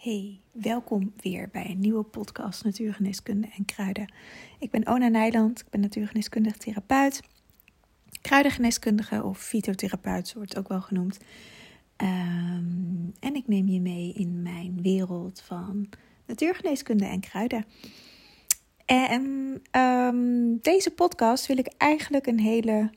Hey, welkom weer bij een nieuwe podcast Natuurgeneeskunde en Kruiden. Ik ben Ona Nijland, ik ben natuurgeneeskundig therapeut, kruidengeneeskundige of fytotherapeut, wordt ook wel genoemd. Ehm, en ik neem je mee in mijn wereld van natuurgeneeskunde en kruiden. En um, deze podcast wil ik eigenlijk een hele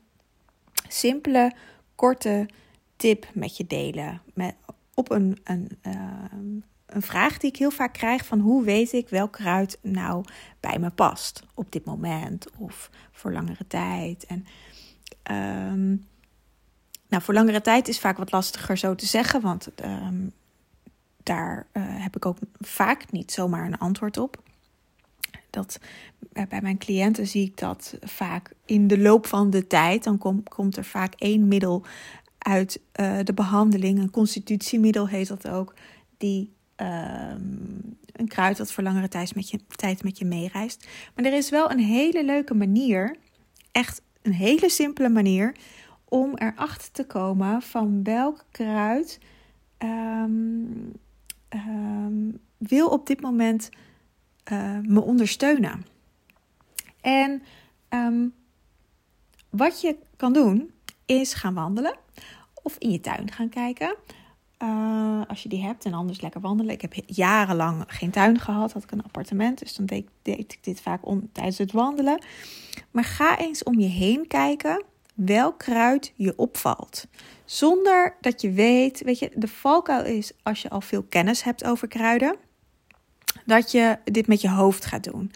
simpele, korte tip met je delen. Met, op een, een, ehm, een vraag die ik heel vaak krijg van hoe weet ik welk kruid nou bij me past op dit moment of voor langere tijd. En um, nou, voor langere tijd is vaak wat lastiger zo te zeggen, want um, daar uh, heb ik ook vaak niet zomaar een antwoord op. Dat, uh, bij mijn cliënten zie ik dat vaak in de loop van de tijd, dan kom, komt er vaak één middel uit uh, de behandeling, een constitutiemiddel heet dat ook, die um, een kruid dat voor langere tijd met, je, tijd met je meereist. Maar er is wel een hele leuke manier, echt een hele simpele manier, om erachter te komen van welk kruid um, um, wil op dit moment uh, me ondersteunen. En wat je kan doen, is gaan wandelen of in je tuin gaan kijken. Uh, als je die hebt en anders lekker wandelen. Ik heb jarenlang geen tuin gehad, had ik een appartement. Dus dan deed, ik dit vaak tijdens het wandelen. Maar ga eens om je heen kijken welk kruid je opvalt. Zonder dat je weet, weet je, de valkuil is als je al veel kennis hebt over kruiden, dat je dit met je hoofd gaat doen.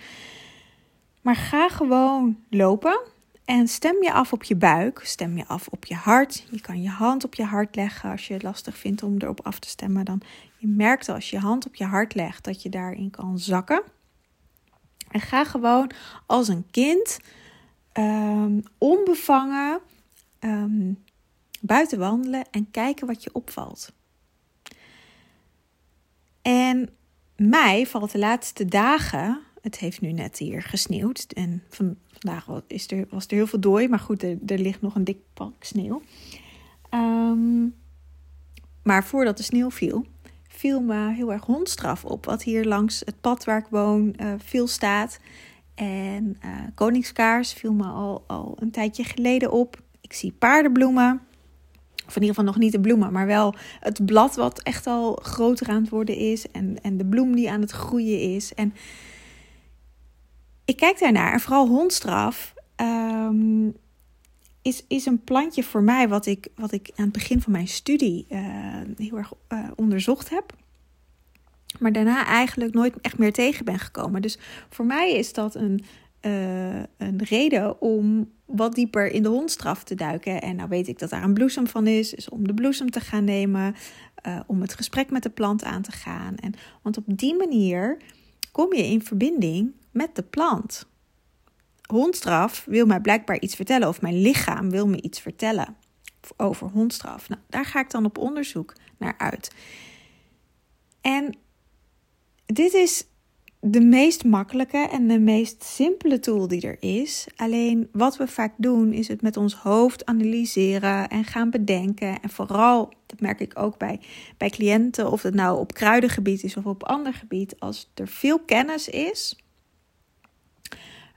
Maar ga gewoon lopen en stem je af op je buik, stem je af op je hart. Je kan je hand op je hart leggen als je het lastig vindt om erop af te stemmen. Dan je merkt als je je hand op je hart legt dat je daarin kan zakken. En ga gewoon als een kind um, onbevangen um, buiten wandelen en kijken wat je opvalt. En mij valt de laatste dagen, het heeft nu net hier gesneeuwd en van, vandaag is er, was er heel veel dooi, maar goed, er, ligt nog een dik pak sneeuw. Um, maar voordat de sneeuw viel, viel me heel erg hondstraf op. Wat hier langs het pad waar ik woon uh, veel staat. En uh, koningskaars viel me al, al een tijdje geleden op. Ik zie paardenbloemen. Of in ieder geval nog niet de bloemen, maar wel het blad wat echt al groter aan het worden is. En, en de bloem die aan het groeien is. En ik kijk daarnaar. En vooral hondstraf um, is, is een plantje voor mij wat ik, wat ik aan het begin van mijn studie uh, heel erg uh, onderzocht heb. Maar daarna eigenlijk nooit echt meer tegen ben gekomen. Dus voor mij is dat een, uh, een reden om wat dieper in de hondstraf te duiken. En nou weet ik dat daar een bloesem van is. Dus om de bloesem te gaan nemen. om het gesprek met de plant aan te gaan. En, want op die manier kom je in verbinding met de plant. Hondstraf wil mij blijkbaar iets vertellen, of mijn lichaam wil me iets vertellen over hondstraf. Nou, daar ga ik dan op onderzoek naar uit. En dit is de meest makkelijke en de meest simpele tool die er is. Alleen wat we vaak doen is het met ons hoofd analyseren en gaan bedenken. En vooral, dat merk ik ook bij, bij cliënten, of het nou op kruidengebied is of op ander gebied, als er veel kennis is,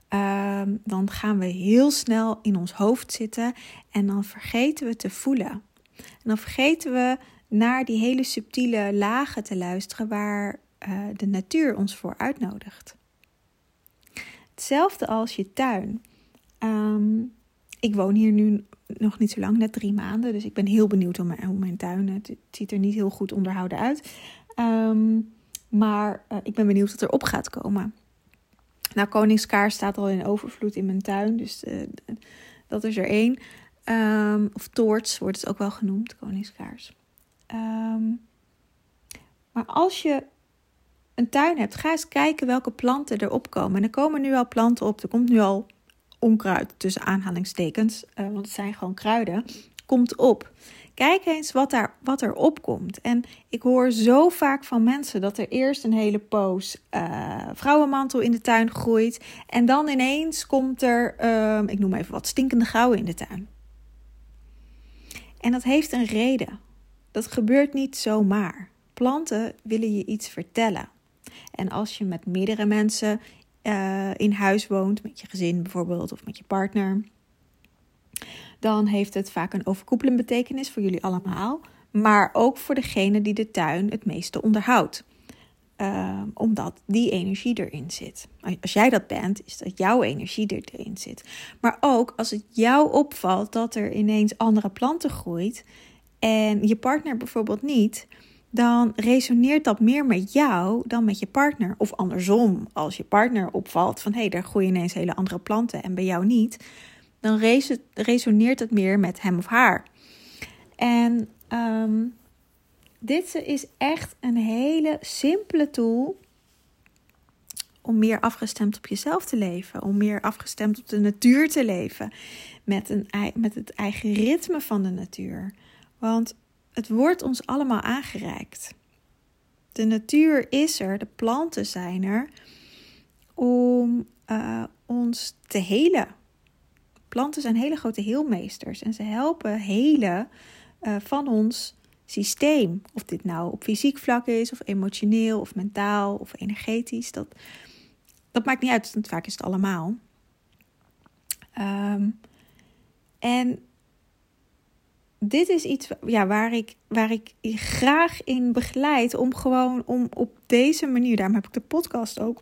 um, dan gaan we heel snel in ons hoofd zitten en dan vergeten we te voelen. En dan vergeten we naar die hele subtiele lagen te luisteren waar uh, de natuur ons voor uitnodigt. Hetzelfde als je tuin. Um, ik woon hier nu nog niet zo lang, net drie maanden. Dus ik ben heel benieuwd hoe mijn, mijn tuin. Het, het, ziet er niet heel goed onderhouden uit. Um, maar uh, ik ben benieuwd wat er op gaat komen. Nou, koningskaars staat al in overvloed in mijn tuin. Dus dat is er één. Um, of toorts wordt het ook wel genoemd, koningskaars. Maar als je een tuin hebt, ga eens kijken welke planten erop komen. En er komen nu al planten op. Er komt nu al onkruid tussen aanhalingstekens, uh, want het zijn gewoon kruiden. Komt op. Kijk eens wat, daar, wat er opkomt. En ik hoor zo vaak van mensen dat er eerst een hele poos uh, vrouwenmantel in de tuin groeit. En dan ineens komt er, uh, ik noem even wat, stinkende gauwen in de tuin. En dat heeft een reden. Dat gebeurt niet zomaar. planten willen je iets vertellen. En als je met meerdere mensen uh, in huis woont, met je gezin bijvoorbeeld of met je partner, dan heeft het vaak een overkoepelende betekenis voor jullie allemaal, maar ook voor degene die de tuin het meeste onderhoudt. Uh, omdat die energie erin zit. Als jij dat bent, is dat jouw energie erin zit. Maar ook als het jou opvalt dat er ineens andere planten groeit en je partner bijvoorbeeld niet, dan resoneert dat meer met jou dan met je partner. Of andersom, als je partner opvalt van hé, hey, daar groeien ineens hele andere planten en bij jou niet, dan resoneert het meer met hem of haar. En um, dit is echt een hele simpele tool om meer afgestemd op jezelf te leven, om meer afgestemd op de natuur te leven, met, een, met het eigen ritme van de natuur. Want het wordt ons allemaal aangereikt. De natuur is er, de planten zijn er om uh, ons te helen. Planten zijn hele grote heelmeesters en ze helpen helen uh, van ons systeem. Of dit nou op fysiek vlak is, of emotioneel, of mentaal, of energetisch. Dat, dat maakt niet uit, want vaak is het allemaal. Um, en dit is iets ja, waar, ik, waar ik je graag in begeleid. Om gewoon om op deze manier, daarom heb ik de podcast ook.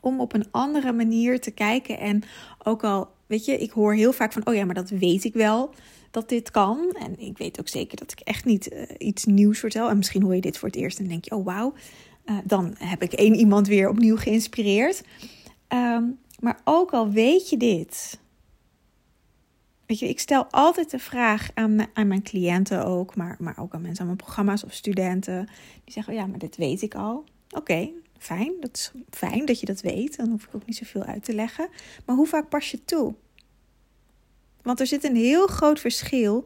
Om op een andere manier te kijken. En ook al, weet je, ik hoor heel vaak van: oh ja, maar dat weet ik wel dat dit kan. En ik weet ook zeker dat ik echt niet uh, iets nieuws vertel. En misschien hoor je dit voor het eerst en denk je: oh wauw. Uh, dan heb ik één iemand weer opnieuw geïnspireerd. Um, maar ook al weet je dit, Ik stel altijd de vraag aan, aan mijn cliënten ook, maar, maar ook aan mensen aan mijn programma's of studenten. Die zeggen, ja, maar dit weet ik al. Oké, fijn. Dat is fijn dat je dat weet. Dan hoef ik ook niet zoveel uit te leggen. Maar hoe vaak pas je toe? Want er zit een heel groot verschil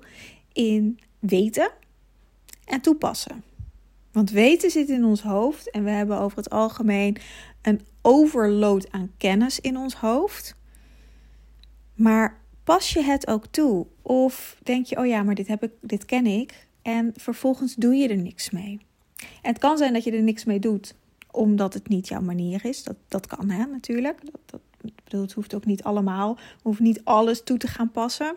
in weten en toepassen. Want weten zit in ons hoofd en we hebben over het algemeen een overload aan kennis in ons hoofd. Maar pas je het ook toe? Of denk je, oh ja, maar dit, heb ik, dit ken ik. En vervolgens doe je er niks mee. En het kan zijn dat je er niks mee doet, omdat het niet jouw manier is. Dat, dat kan hè, natuurlijk. Dat, dat, bedoel, het hoeft ook niet allemaal, hoeft niet alles toe te gaan passen.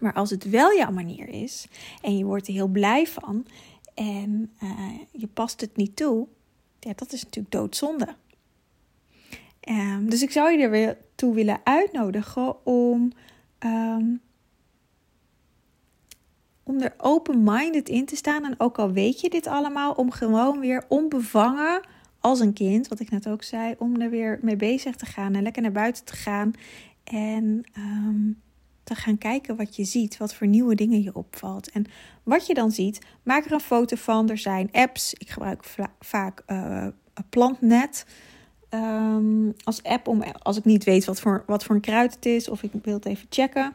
Maar als het wel jouw manier is en je wordt er heel blij van en uh, je past het niet toe, ja, dat is natuurlijk doodzonde. Um, dus ik zou je er weer toe willen uitnodigen om, um, om er open-minded in te staan. En ook al weet je dit allemaal, om gewoon weer onbevangen als een kind, wat ik net ook zei, om er weer mee bezig te gaan en lekker naar buiten te gaan. En um, te gaan kijken wat je ziet, wat voor nieuwe dingen je opvalt. En wat je dan ziet, maak er een foto van. Er zijn apps, ik gebruik vaak uh, Plantnet. Um, als app om als ik niet weet wat voor, wat voor een kruid het is of ik wil het even checken.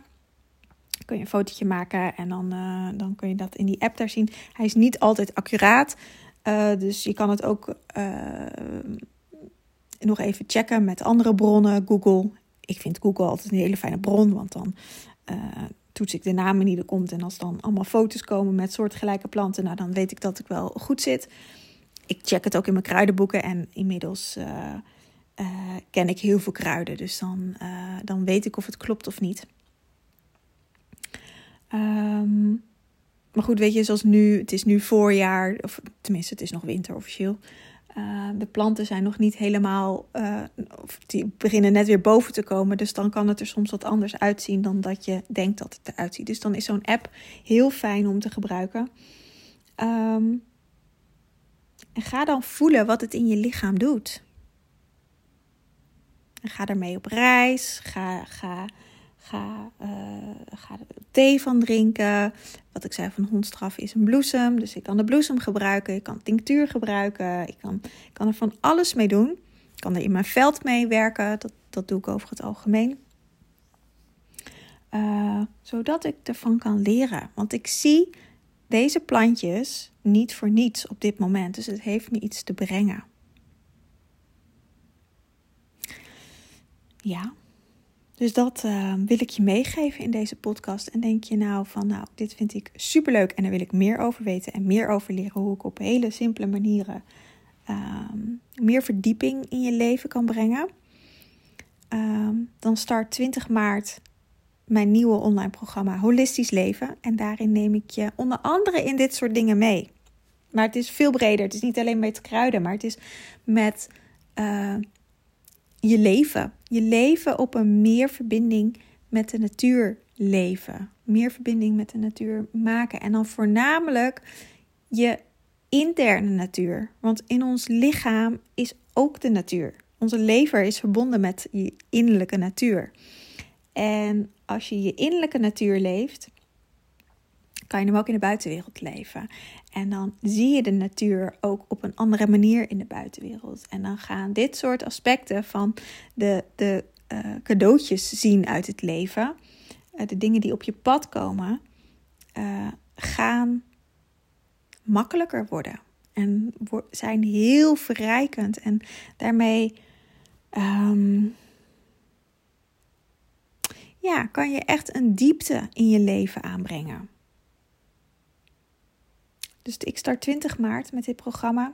Kun je een fotootje maken en dan, uh, dan kun je dat in die app daar zien. Hij is niet altijd accuraat. Uh, dus je kan het ook uh, nog even checken met andere bronnen. Google. Ik vind Google altijd een hele fijne bron, want dan toets ik de namen die er komt. En als dan allemaal foto's komen met soortgelijke planten, nou, dan weet ik dat ik wel goed zit ik check het ook in mijn kruidenboeken en inmiddels uh, uh, ken ik heel veel kruiden. Dus dan, uh, dan weet ik of het klopt of niet. Um, maar goed, weet je, zoals nu, het is nu voorjaar, of tenminste, het is nog winter officieel. de planten zijn nog niet helemaal, of die beginnen net weer boven te komen. Dus dan kan het er soms wat anders uitzien dan dat je denkt dat het eruit ziet. Dus dan is zo'n app heel fijn om te gebruiken. Um, en ga dan voelen wat het in je lichaam doet. En ga ermee op reis. Ga, ga, ga, uh, ga er thee van drinken. Wat ik zei van hondstraf is een bloesem. Dus ik kan de bloesem gebruiken. Ik kan tinctuur gebruiken. Ik kan, kan er van alles mee doen. Ik kan er in mijn veld mee werken. Dat, dat doe ik over het algemeen. Uh, zodat ik ervan kan leren. Want ik zie deze plantjes niet voor niets op dit moment. Dus het heeft me iets te brengen. Ja. Dus dat uh, wil ik je meegeven in deze podcast. En denk je nou van, nou, dit vind ik superleuk en daar wil ik meer over weten en meer over leren hoe ik op hele simpele manieren uh, meer verdieping in je leven kan brengen. Uh, dan start 20 maart mijn nieuwe online programma Holistisch Leven. En daarin neem ik je onder andere in dit soort dingen mee. Maar het is veel breder. Het is niet alleen met kruiden, maar het is met uh, je leven. Je leven op een meer verbinding met de natuur leven. Meer verbinding met de natuur maken. En dan voornamelijk je interne natuur. Want in ons lichaam is ook de natuur. Onze lever is verbonden met je innerlijke natuur. En als je je innerlijke natuur leeft, kan je hem ook in de buitenwereld leven. En dan zie je de natuur ook op een andere manier in de buitenwereld. En dan gaan dit soort aspecten van de, de uh, cadeautjes zien uit het leven, uh, de dingen die op je pad komen, uh, gaan makkelijker worden. En zijn heel verrijkend. En daarmee um, ja, kan je echt een diepte in je leven aanbrengen. Dus ik start 20 maart met dit programma.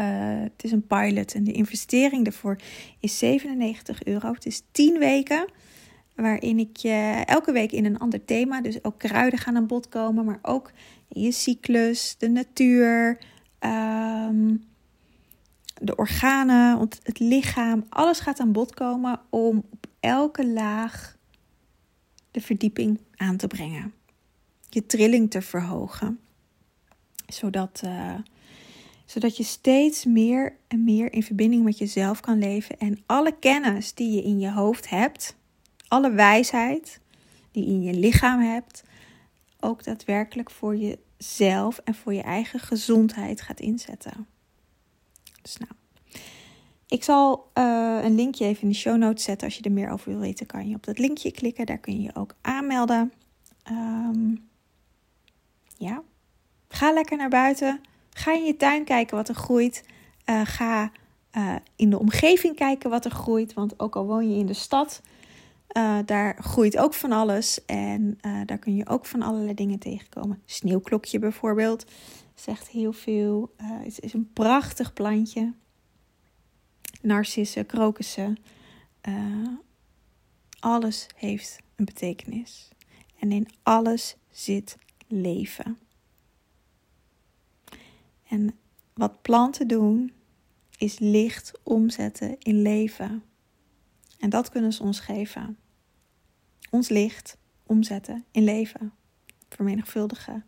Uh, het is een pilot en de investering daarvoor is 97 euro. Het is 10 weken waarin ik je elke week in een ander thema, dus ook kruiden gaan aan bod komen, maar ook je cyclus, de natuur, um, de organen, het lichaam, alles gaat aan bod komen om op elke laag de verdieping aan te brengen. Je trilling te verhogen. Zodat, uh, zodat je steeds meer en meer in verbinding met jezelf kan leven. En alle kennis die je in je hoofd hebt, alle wijsheid die je in je lichaam hebt, ook daadwerkelijk voor jezelf en voor je eigen gezondheid gaat inzetten. Dus nou, ik zal uh, een linkje even in de show notes zetten. Als je er meer over wil weten, kan je op dat linkje klikken. Daar kun je je ook aanmelden. Um, ja, ga lekker naar buiten. Ga in je tuin kijken wat er groeit. Uh, ga uh, in de omgeving kijken wat er groeit. Want ook al woon je in de stad, daar groeit ook van alles. En daar kun je ook van allerlei dingen tegenkomen. Sneeuwklokje bijvoorbeeld zegt heel veel. het is een prachtig plantje narcissen, krokussen. Uh, alles heeft een betekenis. En in alles zit leven. En wat planten doen, is licht omzetten in leven. En dat kunnen ze ons geven. Ons licht omzetten in leven. Vermenigvuldigen.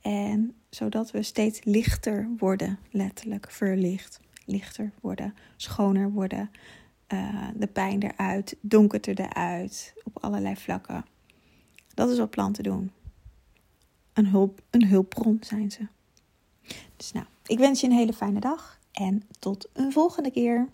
En zodat we steeds lichter worden, letterlijk verlicht lichter worden, schoner worden, uh, de pijn eruit, donkerder eruit, op allerlei vlakken. Dat is wat planten doen. Een, hulp, een hulpbron zijn ze. Dus nou, ik wens je een hele fijne dag en tot een volgende keer.